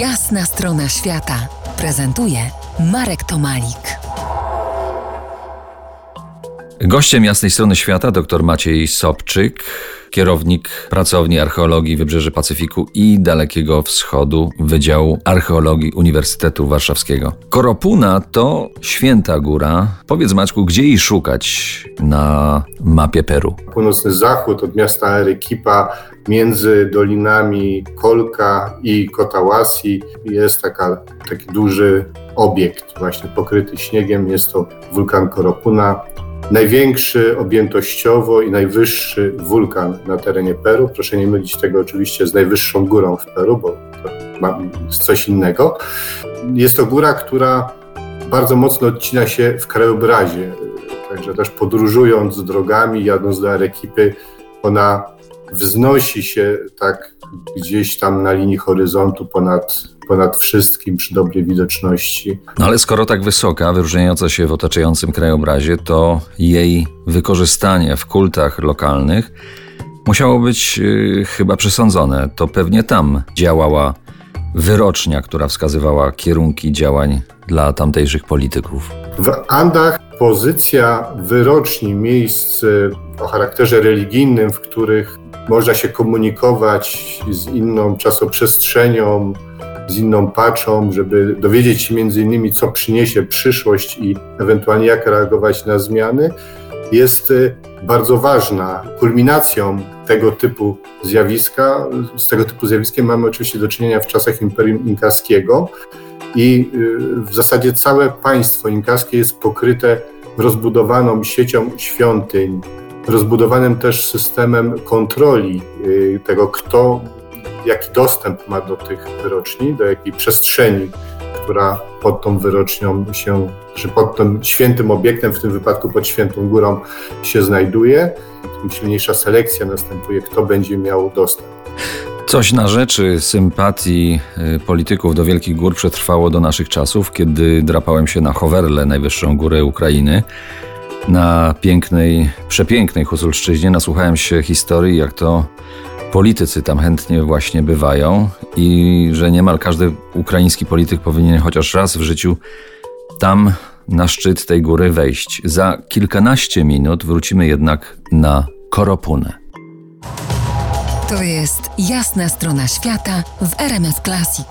Jasna strona świata prezentuje Marek Tomalik. Gościem jasnej strony świata dr Maciej Sobczyk, kierownik pracowni archeologii Wybrzeże Pacyfiku i Dalekiego Wschodu Wydziału Archeologii Uniwersytetu Warszawskiego. Koropuna to święta góra. Powiedz Maćku, gdzie jej szukać na mapie Peru? Północny zachód od miasta Arequipa między dolinami Kolka i Kotałasi jest taka, taki duży obiekt właśnie pokryty śniegiem. Jest to wulkan Koropuna największy objętościowo i najwyższy wulkan na terenie Peru. Proszę nie mylić tego oczywiście z najwyższą górą w Peru, bo to jest coś innego. Jest to góra, która bardzo mocno odcina się w krajobrazie. Także też podróżując drogami, jadąc do Arequipy, ona wznosi się tak gdzieś tam na linii horyzontu ponad ponad wszystkim przy dobrej widoczności. No ale skoro tak wysoka, wyróżniająca się w otaczającym krajobrazie, to jej wykorzystanie w kultach lokalnych musiało być yy, chyba przesądzone. To pewnie tam działała wyrocznia, która wskazywała kierunki działań dla tamtejszych polityków. W Andach pozycja wyroczni miejsc o charakterze religijnym, w których można się komunikować z inną czasoprzestrzenią, z inną paczą, żeby dowiedzieć się między innymi, co przyniesie przyszłość i ewentualnie jak reagować na zmiany, jest y, bardzo ważna. Kulminacją tego typu zjawiska, z tego typu zjawiskiem mamy oczywiście do czynienia w czasach Imperium Inkaskiego i y, w zasadzie całe państwo inkaskie jest pokryte rozbudowaną siecią świątyń, rozbudowanym też systemem kontroli y, tego, kto jaki dostęp ma do tych wyroczni, do jakiej przestrzeni, która pod tą wyrocznią się, czy pod tym świętym obiektem, w tym wypadku pod świętą górą się znajduje. Tym silniejsza selekcja następuje, kto będzie miał dostęp. Coś na rzeczy sympatii y, polityków do Wielkich Gór przetrwało do naszych czasów, kiedy drapałem się na Howerle, najwyższą górę Ukrainy. Na pięknej, przepięknej Husulszczyźnie nasłuchałem się historii, jak to politycy tam chętnie właśnie bywają i że niemal każdy ukraiński polityk powinien chociaż raz w życiu tam na szczyt tej góry wejść. Za kilkanaście minut wrócimy jednak na Koropunę. To jest jasna strona świata w RMS Classic.